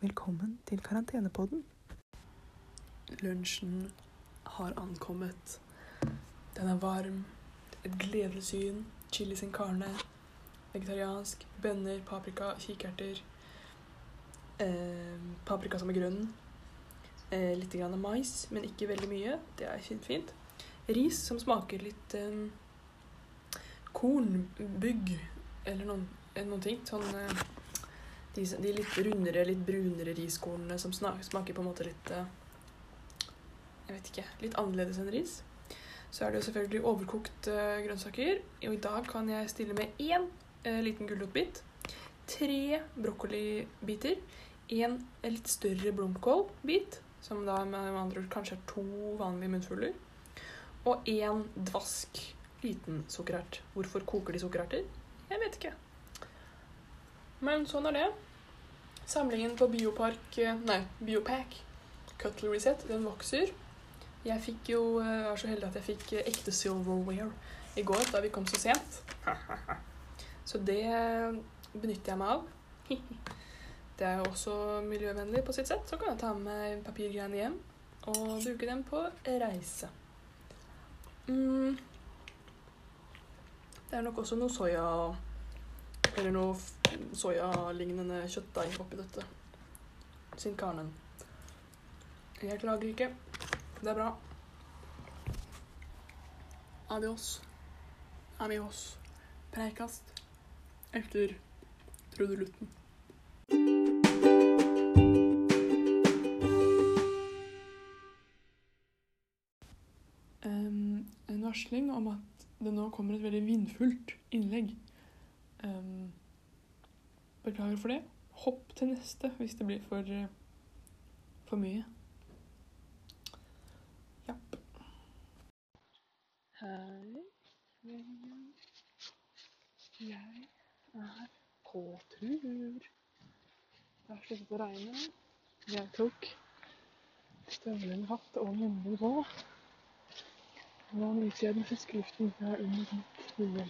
Velkommen til karantenepodden. Lunsjen har ankommet. Den er varm. Et gledelig syn. Chili sin carne. Vegetariansk. Bønner, paprika, kikerter. Eh, paprika som er grønn. Eh, litt grann mais, men ikke veldig mye. Det er fint. fint. Ris som smaker litt eh, kornbygg eller noen, eh, noen ting. Sånn eh, de, de litt rundere, litt brunere riskornene som smaker på en måte litt eh, Jeg vet ikke. Litt annerledes enn ris. Så er det jo selvfølgelig overkokt eh, grønnsaker. Og i dag kan jeg stille med én liten gulrotbit. Tre brokkolibiter. En litt større blomkålbit, som da med andre ord kanskje er to vanlige munnfuller. Og én dvask liten sukkerert. Hvorfor koker de sukkererter? Jeg vet ikke. Men sånn er det. Samlingen på Biopark eh, Nei, Biopack Cutlery Set, den vokser. Jeg fikk jo eh, var så heldig at jeg fikk eh, ekte silverware i går, da vi kom så sent. Så det benytter jeg meg av. Det er jo også miljøvennlig på sitt sett. Så kan jeg ta med papirgreiene hjem og bruke dem på reise. Mm. Det er nok også noe soya Eller noe soyalignende kjøttdeig oppi dette. Sin karnen. Jeg klager ikke. Det er bra. Adios. Amios. Preikast. Etter trudelutten. Em, en varsling om at det nå kommer et veldig vindfullt innlegg. Beklager for det. Hopp til neste hvis det blir for, eh, for mye. Japp. Hei. Jeg er på tur. Det har sluttet å regne. Jeg tok støvlene hatt og munnbind på. Nå nyter jeg den friske luften fra under mitt hode.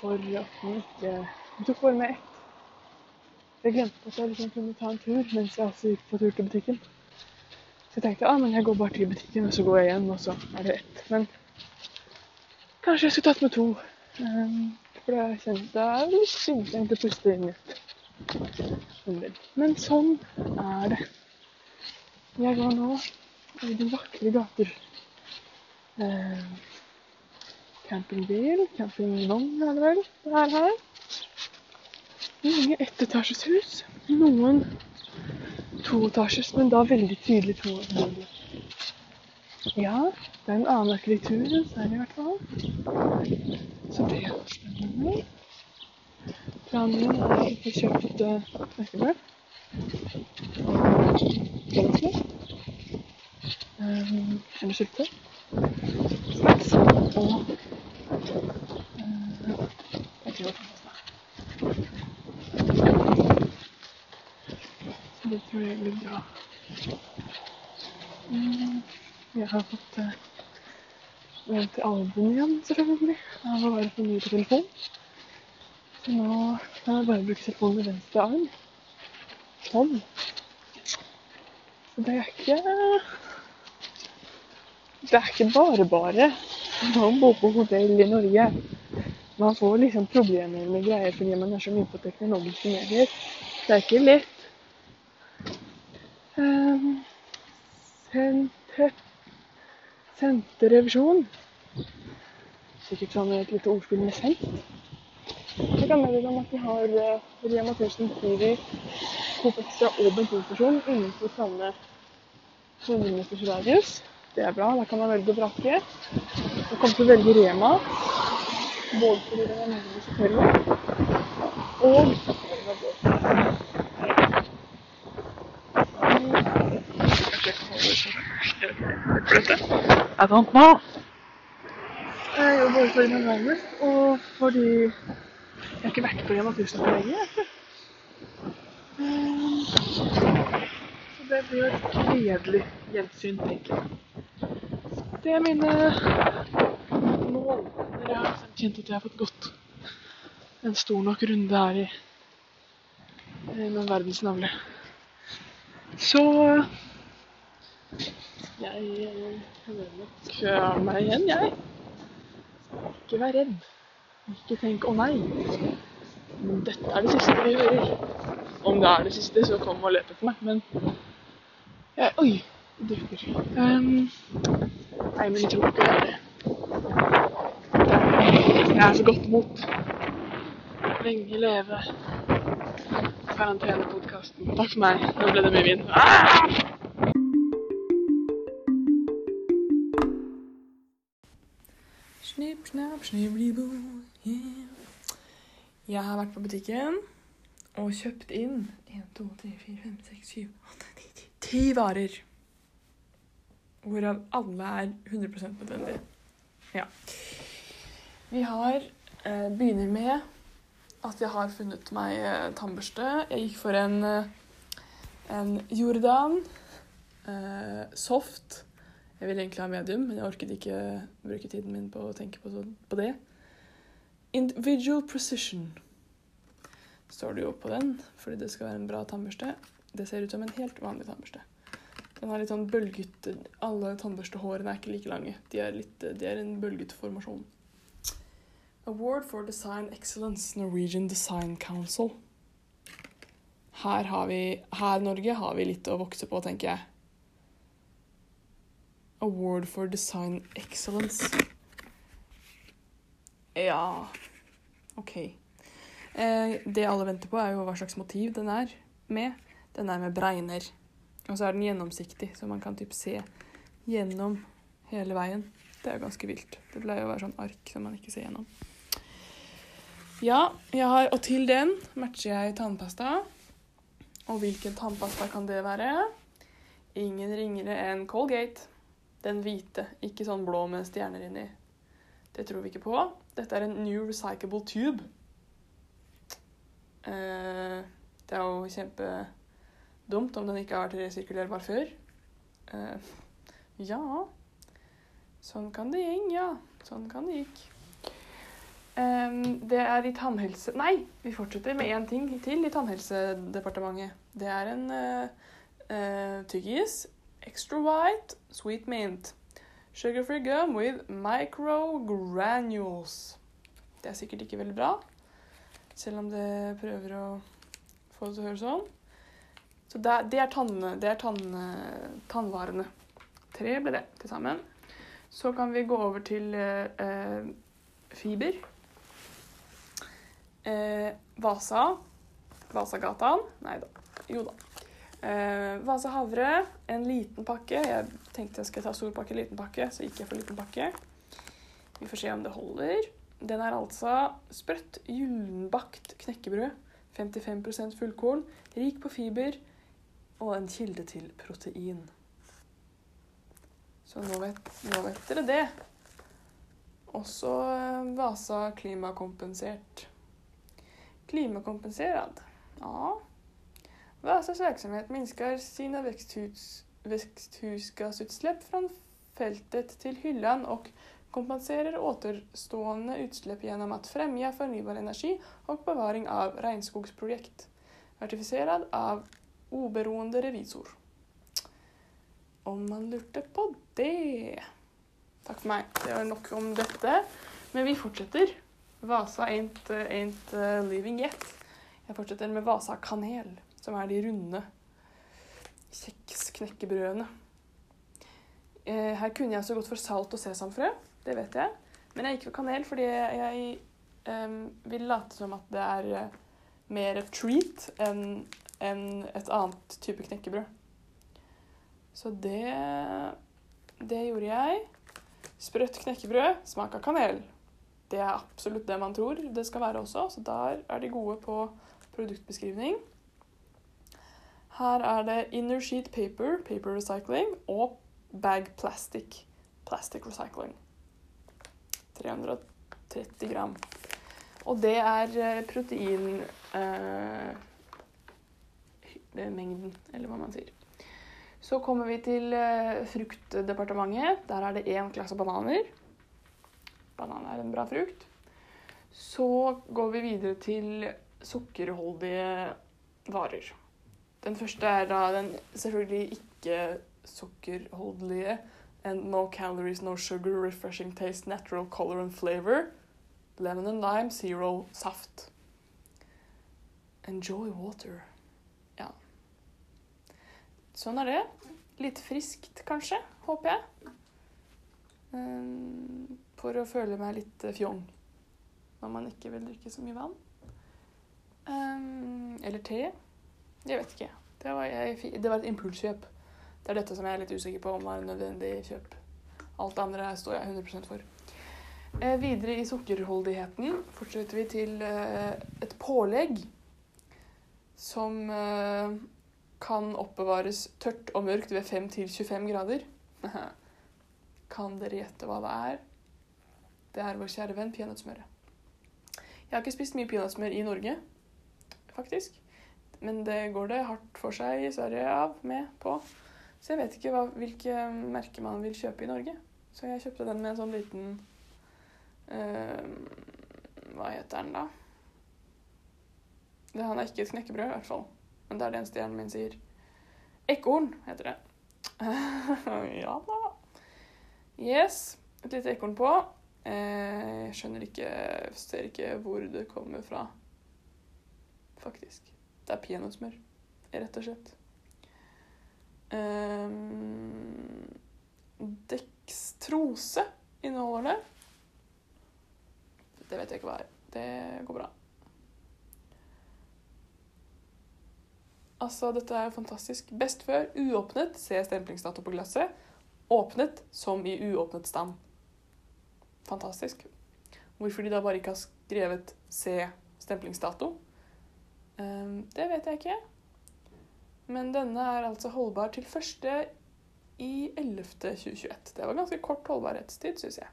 For at den ikke Jeg tok bare med ett. Jeg glemte at jeg liksom kunne ta en tur mens jeg også gikk på tur til butikken. Så jeg tenkte ah, men jeg går bare til butikken, og så går jeg hjem, og så er det ett. Men kanskje jeg skulle tatt med to. Um, for jeg kjente det er litt å puste inn i et munnbind. Men sånn er det. Jeg går nå i de vakre gater. Eh, campingbil, campingvogn er det vel det er her. Mange ettetasjeshus. Noen toetasjes, men da veldig tydelig to. Ja, det er en annen arkitektur enn Sverige i hvert fall. Så det er spennende. Planen min er å få kjøpt knekkebrød. Grønnsaker. Um, eller syltetøy. Snacks. Og uh, jeg tror Så det tror jeg blir bra. Mm, jeg har fått uh, en til album igjen, selvfølgelig. Jeg har bare for mye på telefon. Nå kan jeg bare bruke telefonen med venstre arm. Sånn. Så det er ikke Det er ikke bare bare å bo på hotell i Norge. Man får liksom problemer med greier fordi man er så mye på teknologiske medier. Det er ikke lett. Um, sendte, sendte revisjon. Sikkert sånn et lite ordspill med sendt. Jeg kan melde om at de har Rema 1000 Kiwi, Coop Extra og bensinstasjon innenfor samme 100 meters radius. Det er bra. Da kan man velge å vrake. Jeg kommer til å velge Rema. Både fordi den er nærmest hotellet, og I don't know. det. For. Jeg jobber også i nærmest, og fordi jeg har ikke vært på Rema 1000 på lenge. Så det blir jo et gledelig gjensyn, tenker jeg. Det er mine mål jeg har kjent at jeg har fått gått en stor nok runde her i noen verdensnavle. Så jeg hører nok meg igjen, jeg. Ikke vær redd. Ikke tenk 'å nei'. Dette er det siste vi hører. Om det er det siste, så kom og løp etter meg. Men jeg, Oi! Dukker. Um, nei, men jeg tror ikke det er det. Jeg er så godt mot. Lenge leve karantenepodkasten. Takk for meg. Nå ble det mye vin. Ah! Snipp, snapp, snibblibo, yeah. Jeg har vært på butikken og kjøpt inn 1, 2, 3, 4, 5, 6, 7, 8, 9, 10 10 varer. Hvorav alle er 100% nødvendige. Ja. Vi har eh, Begynner med at jeg har funnet meg eh, tannbørste. Jeg gikk for en, eh, en Jordan eh, soft. Jeg ville egentlig ha medium, men jeg orket ikke bruke tiden min på å tenke på, på det. Individual precision står det jo på den, fordi det skal være en bra tannbørste. Det ser ut som en helt vanlig tannbørste. Den har litt sånn bølgete Alle tannbørstehårene er ikke like lange. De er, litt, de er en bølgete formasjon. Award for Design Excellence, Norwegian Design Council. Her har vi Her, Norge, har vi litt å vokse på, tenker jeg. Award for Design Excellence. Ja OK. Eh, det alle venter på, er jo hva slags motiv den er med. Den er med bregner. Og så er den gjennomsiktig, så man kan typ se gjennom hele veien. Det er jo ganske vilt. Det pleier å være sånn ark som man ikke ser gjennom. Ja, har, og til den matcher jeg tannpasta. Og hvilken tannpasta kan det være? Ingen ringere enn Colgate. Den hvite, ikke sånn blå med stjerner inni. Det tror vi ikke på. Dette er en New Recyclable Tube. Eh, det er jo kjempedumt om den ikke har vært resirkulerbar før. Eh, ja Sånn kan det gjeng, ja. Sånn kan det gikk. det er i tannhelse... Nei, vi fortsetter med én ting til i Tannhelsedepartementet. Det er en uh, tyggis. Extra white, sweet mint. Sugar-free gum with micro granules. Det er sikkert ikke veldig bra. Selv om det prøver å få det til å høres sånn. Så det, det er, tann, det er tann, tannvarene. Tre ble det til sammen. Så kan vi gå over til eh, fiber. Eh, Vasa. Vasagataen. Nei da. Jo da. Eh, Vasa havre, en liten pakke. Jeg tenkte jeg skal ta stor pakke, liten pakke, så gikk jeg for liten pakke. Vi får se om det holder. Den er altså sprøtt, gyllenbakt knekkebrød. 55% fullkorn, rik på fiber og en kilde til protein. Så nå vet, nå vet dere det. Også eh, Vasa klimakompensert. Klimakompenserad. Ja. Vasas virksomhet minsker sine veksthus, växthusgasutsläpp från fältet til hyllan og kompenserer återstående utslipp gjennom att främja fornybar energi og bevaring av regnskogsprojekt. Vertifiserad av oberoende revisor. Om man lurte på det. Takk for meg. Det var nok om dette. Men vi fortsetter. Vasa ain't, ain't living leaving yet. Jeg fortsetter med Vasa kanel, som er de runde kjeksknekkebrødene. Eh, her kunne jeg så godt for salt og sesamfrø. Det vet jeg. Men jeg gikk for kanel fordi jeg um, vil late som at det er mer et treat enn en et annet type knekkebrød. Så det Det gjorde jeg. Sprøtt knekkebrød, smak av kanel. Det er absolutt det man tror det skal være også, så der er de gode på produktbeskrivning. Her er det inner sheet paper, paper recycling, og bag plastic, plastic recycling. 330 gram. Og det er eh, proteinmengden, eh, eller hva man sier. Så kommer vi til eh, fruktdepartementet. Der er det én klasse bananer. Banan er en bra frukt. Så går vi videre til sukkerholdige varer. Den første er da den selvfølgelig ikke sukkerholdelige. and no calories, no sugar, refreshing taste, natural color and flavor. Lemon and lime, zero saft. Enjoy water. Ja. Sånn er det. Litt friskt, kanskje, håper jeg. Um, for å føle meg litt eh, fjong når man ikke vil drikke så mye vann. Um, eller te. Jeg vet ikke. Det var, jeg, det var et impulskjøp. Det er dette som jeg er litt usikker på om var en nødvendig kjøp. Alt det andre står jeg 100 for. Eh, videre i sukkerholdigheten fortsetter vi til eh, et pålegg som eh, kan oppbevares tørt og mørkt ved 5-25 grader. kan dere gjette hva det er? Det er vår kjære venn peanøttsmøret. Jeg har ikke spist mye peanøttsmør i Norge, faktisk. Men det går det hardt for seg i Sverige av med på. Så jeg vet ikke hva, hvilke merker man vil kjøpe i Norge. Så jeg kjøpte den med en sånn liten uh, Hva heter den, da? Det, han er ikke et knekkebrød, i hvert fall. Men det er det eneste hjernen min sier. Ekorn heter det. ja da. Yes. Et lite ekorn på. Eh, jeg skjønner ikke Ser ikke hvor det kommer fra, faktisk. Det er peanøttsmør, rett og slett. Um, dekstrose inneholder det. Det vet jeg ikke hva er. Det går bra. Altså, dette er jo fantastisk. Best før, uåpnet, se stemplingsdato på glasset. Åpnet som i uåpnet stand. Fantastisk. Hvorfor de da bare ikke har skrevet 'se stemplingsdato', det vet jeg ikke. Men denne er altså holdbar til første i 11.2021. Det var ganske kort holdbarhetstid, syns jeg.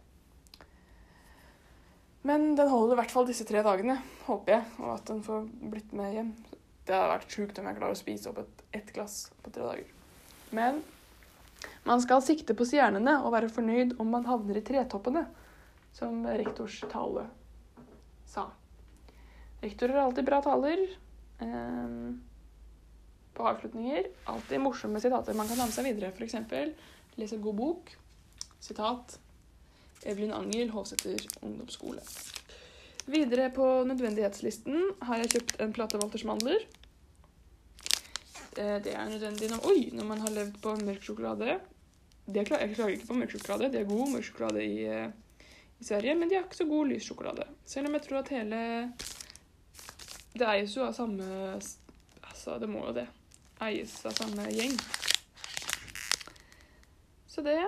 Men den holder i hvert fall disse tre dagene, håper jeg, og at den får blitt med hjem. Det hadde vært sjukt om jeg klarer å spise opp et, ett glass på tre dager. Men man skal sikte på stjernene og være fornøyd om man havner i tretoppene, som rektors tale sa. Rektorer har alltid bra taler, um, på avslutninger. Alltid morsomme sitater man kan ta med seg videre. F.eks. lese god bok. Sitat Evelyn Angel, Hovseter ungdomsskole. Videre på nødvendighetslisten har jeg kjøpt en plate Walters mandler. Eh, det er nødvendig når, oi, når man har levd på mørk sjokolade. Jeg klager ikke på mørk sjokolade. Det er god mørk sjokolade i, eh, i Sverige, men de har ikke så god lys sjokolade. Selv om jeg tror at hele det eies jo av samme Altså, det må jo det. Eies av samme gjeng. Så det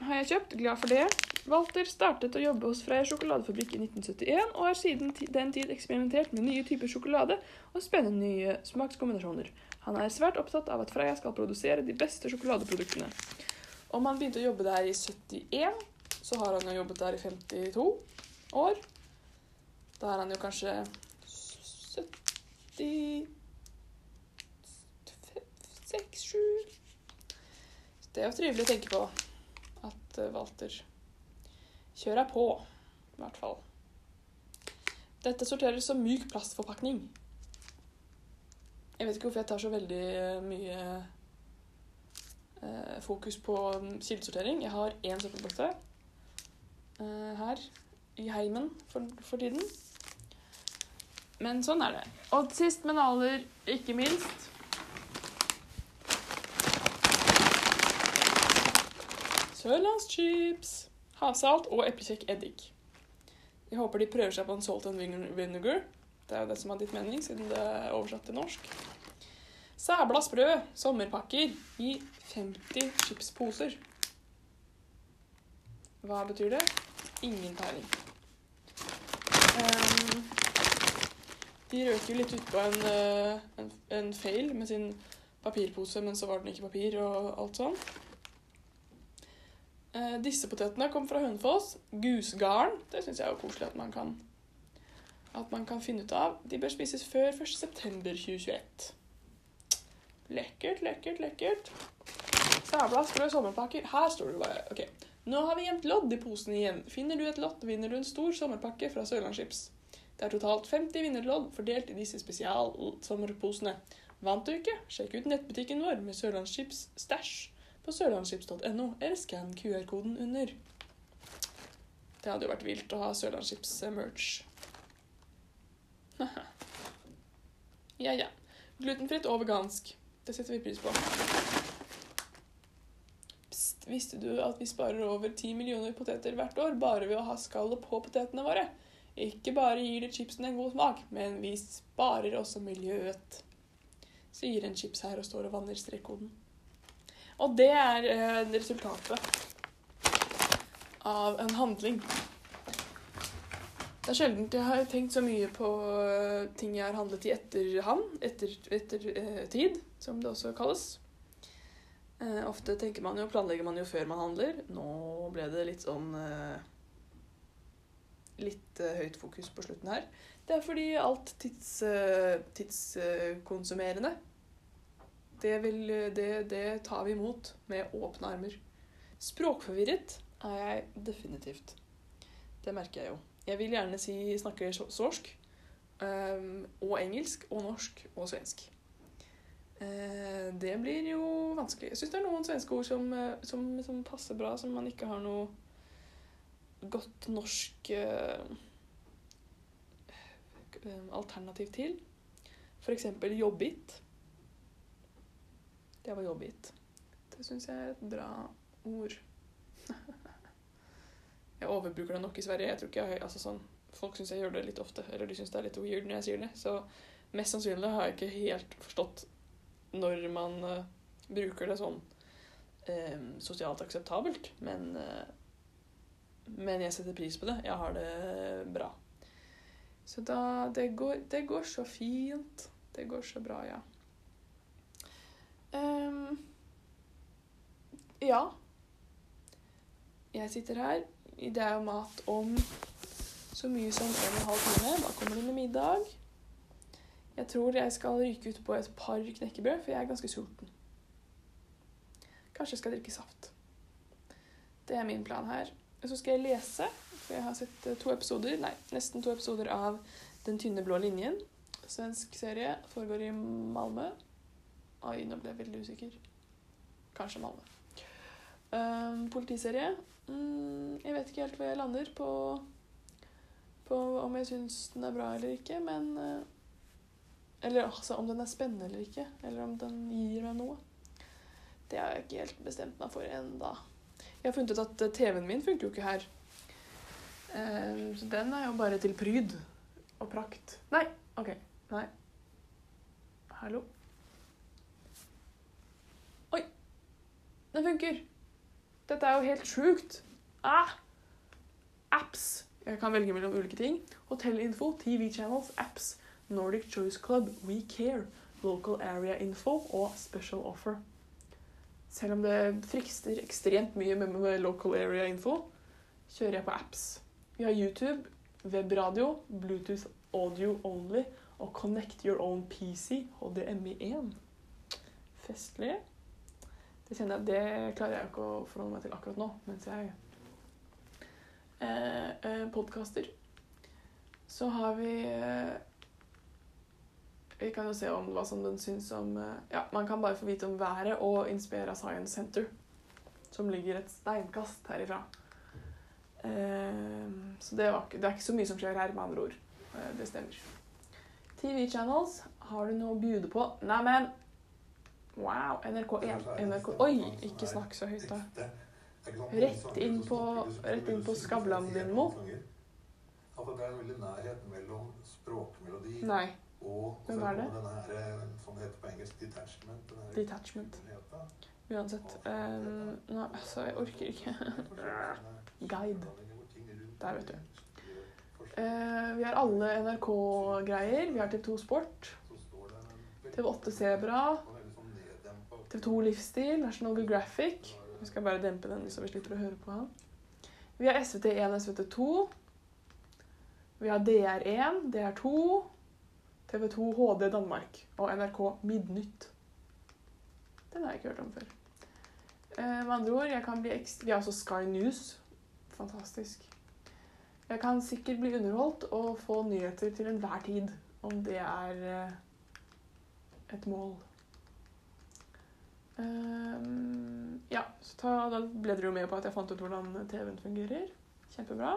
har jeg kjøpt. Glad for det. Walter startet å jobbe hos Freia sjokoladefabrikk i 1971, og har siden den tid eksperimentert med nye typer sjokolade og spennende nye smakskombinasjoner. Han er svært opptatt av at Freia skal produsere de beste sjokoladeproduktene. Om han begynte å jobbe der i 71, så har han jo jobbet der i 52 år. Da er han jo kanskje 76, 7 Det er jo trivelig å tenke på at eh, Walter kjører på, i hvert fall. Dette sorteres som myk plastforpakning. Jeg vet ikke hvorfor jeg tar så veldig eh, mye eh, fokus på mm, kildesortering. Jeg har én søppelbøtte her i heimen for, for tiden. Men sånn er det. Og sist, men aller ikke minst Sørlandschips. Havsalt og eplekjekk eddik. Jeg håper de prøver seg på en salt and vinegar. Det er jo det som har ditt mening, siden det er oversatt til norsk. Sæbla sprø sommerpakker i 50 chipsposer. Hva betyr det? Ingen peiling. Um, de røk jo litt utpå en, eh, en, en feil med sin papirpose, men så var den ikke papir og alt sånn. Eh, disse potetene kom fra Hønefoss. Gusgarn. Det syns jeg er jo koselig at man kan at man kan finne ut av. De bør spises før 1.9.2021. Lekkert, lekkert, lekkert. Sabla sprø sommerpakker. Her står det bare OK. Nå har vi gjemt lodd i posen igjen. Finner du et lodd, vinner du en stor sommerpakke fra Sørlandschips. Det er totalt 50 vinnerlodd fordelt i disse spesialsommerposene. Vant du ikke? Sjekk ut nettbutikken vår med Sørlandschips stæsj på sørlandschips.no, eller skann QR-koden under. Det hadde jo vært vilt å ha Sørlandschips merch. ja, ja. Glutenfritt og vegansk. Det setter vi pris på. Pst, visste du at vi sparer over 10 millioner poteter hvert år bare ved å ha skallet på potetene våre? Ikke bare gir det chipsen en god smak, men vi sparer også miljøet. Sier en chips her og står og vanner strekkoden. Og det er eh, resultatet av en handling. Det er sjelden jeg har tenkt så mye på eh, ting jeg har handlet i etterhånd, etter, etter eh, tid, som det også kalles. Eh, ofte tenker man jo, planlegger man jo før man handler. Nå ble det litt sånn eh, Litt eh, høyt fokus på slutten her. Det er fordi alt tids, eh, tidskonsumerende det, det, det tar vi imot med åpne armer. Språkforvirret er jeg definitivt. Det merker jeg jo. Jeg vil gjerne si snakker sorsk. ehm, og engelsk og norsk og svensk. Eh, det blir jo vanskelig. Jeg syns det er noen svenske ord som, som, som passer bra, som man ikke har noe godt norsk eh, eh, alternativ til. Eksempel jobbit. Det var jobbit. Det syns jeg er et bra ord. jeg overbruker det nok i Sverige. Jeg tror ikke jeg, altså sånn, Folk syns jeg gjør det litt ofte, eller de syns det er litt weird når jeg sier det. Så mest sannsynlig har jeg ikke helt forstått når man uh, bruker det sånn um, sosialt akseptabelt. Men, eh, men jeg setter pris på det. Jeg har det bra. Så da Det går, det går så fint. Det går så bra, ja. Um, ja. Jeg sitter her. Det er jo mat om så mye som en og en halv time. Da kommer det med middag. Jeg tror jeg skal ryke ut på et par knekkebrød, for jeg er ganske sulten. Kanskje jeg skal drikke saft. Det er min plan her. Så skal jeg lese, for jeg har sett eh, to episoder, nei, nesten to episoder av Den tynne blå linjen. Svensk serie. Foregår i Malmö. Oi, nå ble jeg veldig usikker. Kanskje Malmö. Um, politiserie. Mm, jeg vet ikke helt hvor jeg lander på, på om jeg syns den er bra eller ikke, men eh, Eller altså, om den er spennende eller ikke, eller om den gir meg noe. Det har jeg ikke helt bestemt meg for enda. Jeg har funnet ut at eh, TV-en min funker jo ikke her. Så den er jo bare til pryd og prakt. Nei, OK. Nei. Hallo? Oi! Den funker! Dette er jo helt sjukt. Ah! Apps. Jeg kan velge mellom ulike ting. Hotellinfo, TV channels, apps, Nordic Choice Club, We Care, Local Area Info og Special Offer. Selv om det frister ekstremt mye med, med local area info, kjører jeg på apps. Vi har YouTube, webradio, Bluetooth audio only og Connect Your Own PC, HDMI1. Festlig. Det kjenner jeg, det klarer jeg ikke å forholde meg til akkurat nå, mens jeg eh, eh, podkaster. Så har vi eh, Vi kan jo se om hva som den syns om eh, Ja, man kan bare få vite om været og Inspira Science Center, som ligger et steinkast herifra. Eh, så det, var, det er ikke så mye som skjer her, med andre ord. Eh, det stemmer. TV Channels, har du noe å bjude på? Neimen Wow, NRK1. NRK Oi, ikke snakk så høyt, da. Rett inn på- rett inn på Skavlan din, Mo. Det er en veldig nærhet mellom språkmelodi Nei. Og Hvem er det? og den her, eh, som det heter på engelsk, detachment. Den Detachment. den. Uansett. Um, nei, altså, jeg orker ikke. Guide. Der, vet du. Uh, vi har alle NRK-greier. Vi har TV2 Sport, TV8 Sebra, TV2 Livsstil, National Geographic. Vi skal bare dempe den så vi slipper å høre på han. Vi har SVT1 og SVT2. Vi har DR1, DR2, TV2 HD Danmark og NRK Midnytt. Den har jeg ikke hørt om før. Eh, med andre ord, jeg kan bli ekstra Vi har også Sky News. Fantastisk. Jeg kan sikkert bli underholdt og få nyheter til enhver tid, om det er eh, et mål. Ehm, ja, så ta, da ble dere jo med på at jeg fant ut hvordan TV-en fungerer. Kjempebra.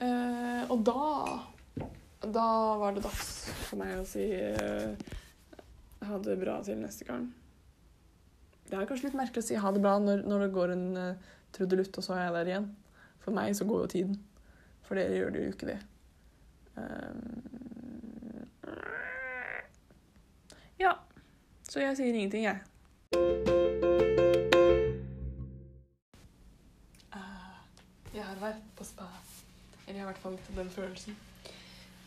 Eh, og da Da var det dags for meg å si eh, ha det bra til neste gang. Det er kanskje litt merkelig å si ha det bra når, når det går en uh, trudelutt, og så er jeg der igjen. For meg så går jo tiden. For dere gjør det jo ikke det. Um, ja. Så jeg sier ingenting, jeg. Ah, jeg har vært på spa. Eller jeg har i hvert fall den følelsen.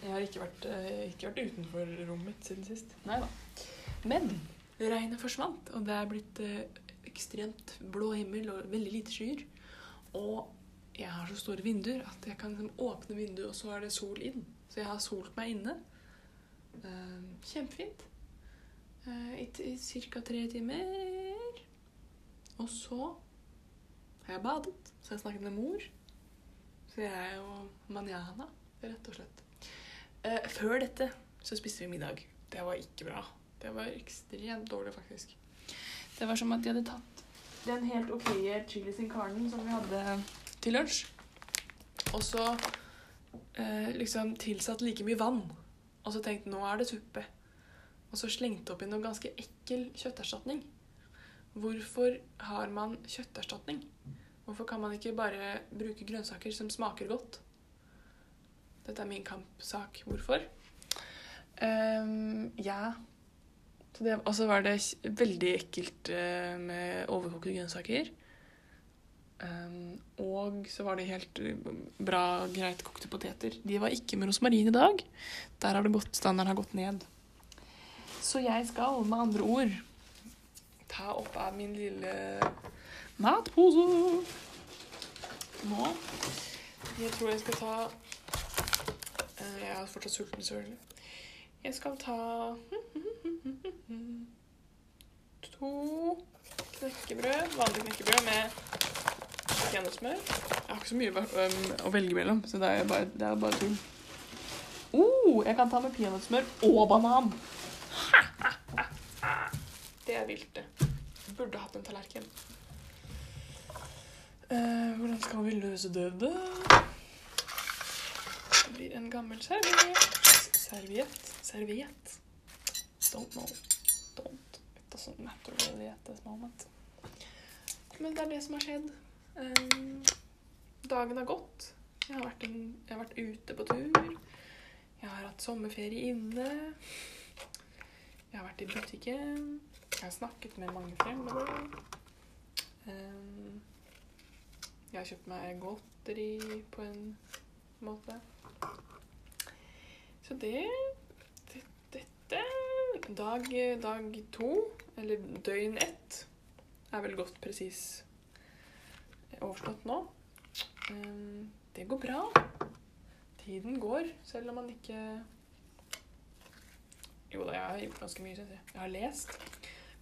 Jeg har ikke vært, eh, ikke vært utenfor rommet mitt siden sist. Nei da. Men regnet forsvant, og det er blitt eh, ekstremt blå himmel og veldig lite skyer. Og jeg har så store vinduer at jeg kan liksom åpne vinduet, og så er det sol inn. Så jeg har solt meg inne. Eh, kjempefint. I, i ca. tre timer. Og så har jeg badet. Så jeg snakket med mor. Så jeg er jo manjana, rett og slett. Eh, før dette så spiste vi middag. Det var ikke bra. Det var ekstremt dårlig, faktisk. Det var som at de hadde tatt den helt ok chili sin carnen som vi hadde til lunsj, og så eh, liksom tilsatt like mye vann. Og så tenkte nå er det suppe. Og så slengte oppi noe ganske ekkel kjøtterstatning. Hvorfor har man kjøtterstatning? Hvorfor kan man ikke bare bruke grønnsaker som smaker godt? Dette er min kampsak. Hvorfor? Um, ja Og så var det veldig ekkelt eh, med overkokte grønnsaker. Um, og så var det helt eh, bra, greit kokte poteter. De var ikke med rosmarin i dag. Der har det gått, standarden har gått ned. Så jeg skal med andre ord ta opp av min lille matpose nå. Jeg tror jeg skal ta Jeg er fortsatt sulten, selvfølgelig. Jeg skal ta to knekkebrød, vanlig knekkebrød med peanøttsmør. Jeg har ikke så mye å velge mellom, så det er bare, det er bare tull. Oh, jeg kan ta med peanøttsmør og banan. Det er vilt, det. Burde hatt en tallerken. Eh, hvordan skal vi løse det, da? Det blir en gammel serviett. Serviett? Serviett? Don't know. Don't. It doesn't matter really at this moment. Men det er det som har skjedd. Um, dagen har gått. Jeg har, en, jeg har vært ute på tur. Jeg har hatt sommerferie inne. Jeg har vært i butikken. Jeg har snakket med mange fremmede. Um, jeg har kjøpt meg godteri på en måte. Så det, det Dette dag, dag to, eller døgn ett, er vel godt presis overstått nå. Um, det går bra. Tiden går, selv om man ikke Jo da, jeg har gjort ganske mye, syns jeg. Jeg har lest.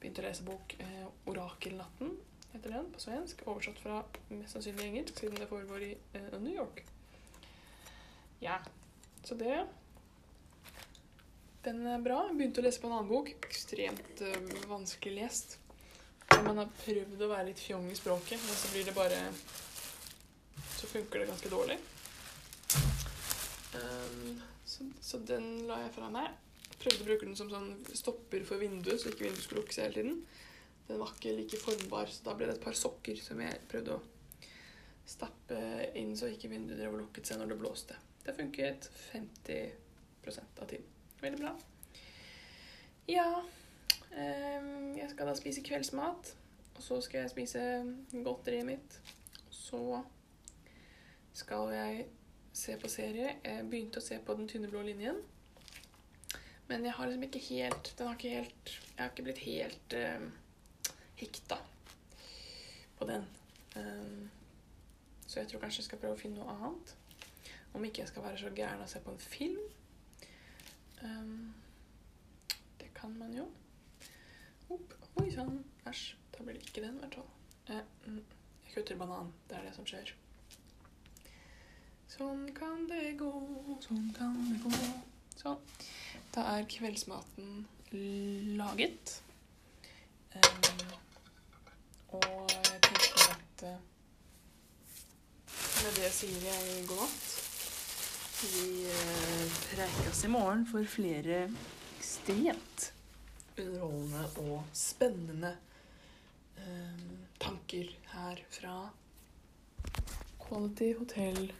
Begynt å lese bok eh, 'Orakelnatten', heter den, på svensk. Oversatt fra mest sannsynlig engelsk, siden det foregår i eh, New York. Ja, så det Den er bra. Jeg begynte å lese på en annen bok. Ekstremt eh, vanskelig lest. Når man har prøvd å være litt fjong i språket, men så blir det bare Så funker det ganske dårlig. Um, så, så den la jeg fra meg. Prøvde å bruke den som sånn stopper for vinduet, så ikke vinduet skulle lukke seg hele tiden. Den var ikke like formbar, så da ble det et par sokker som jeg prøvde å stappe inn så ikke vinduet drev og lukket seg når det blåste. Det funket 50% av tiden. Veldig bra. Ja ehm, Jeg skal da spise kveldsmat, og så skal jeg spise godteriet mitt. Så skal jeg se på serie. Jeg begynte å se på Den tynne blå linjen. Men jeg har liksom ikke helt Den har ikke helt Jeg har ikke blitt helt uh, hekta på den. Um, så jeg tror kanskje jeg skal prøve å finne noe annet. Om ikke jeg skal være så gæren å se på en film. Um, det kan man jo. Opp. Oi sann. Æsj. Da blir det ikke den, i hvert fall. Eh, mm. Jeg kutter banan. Det er det som skjer. Sånn kan det gå, sånn kan det gå. Sånn. Da er kveldsmaten laget. Um, og jeg tenker at uh, med det sier jeg god natt. Vi eh, preikes i morgen for flere ekstremt underholdende og spennende eh, tanker her fra Quality Hotel.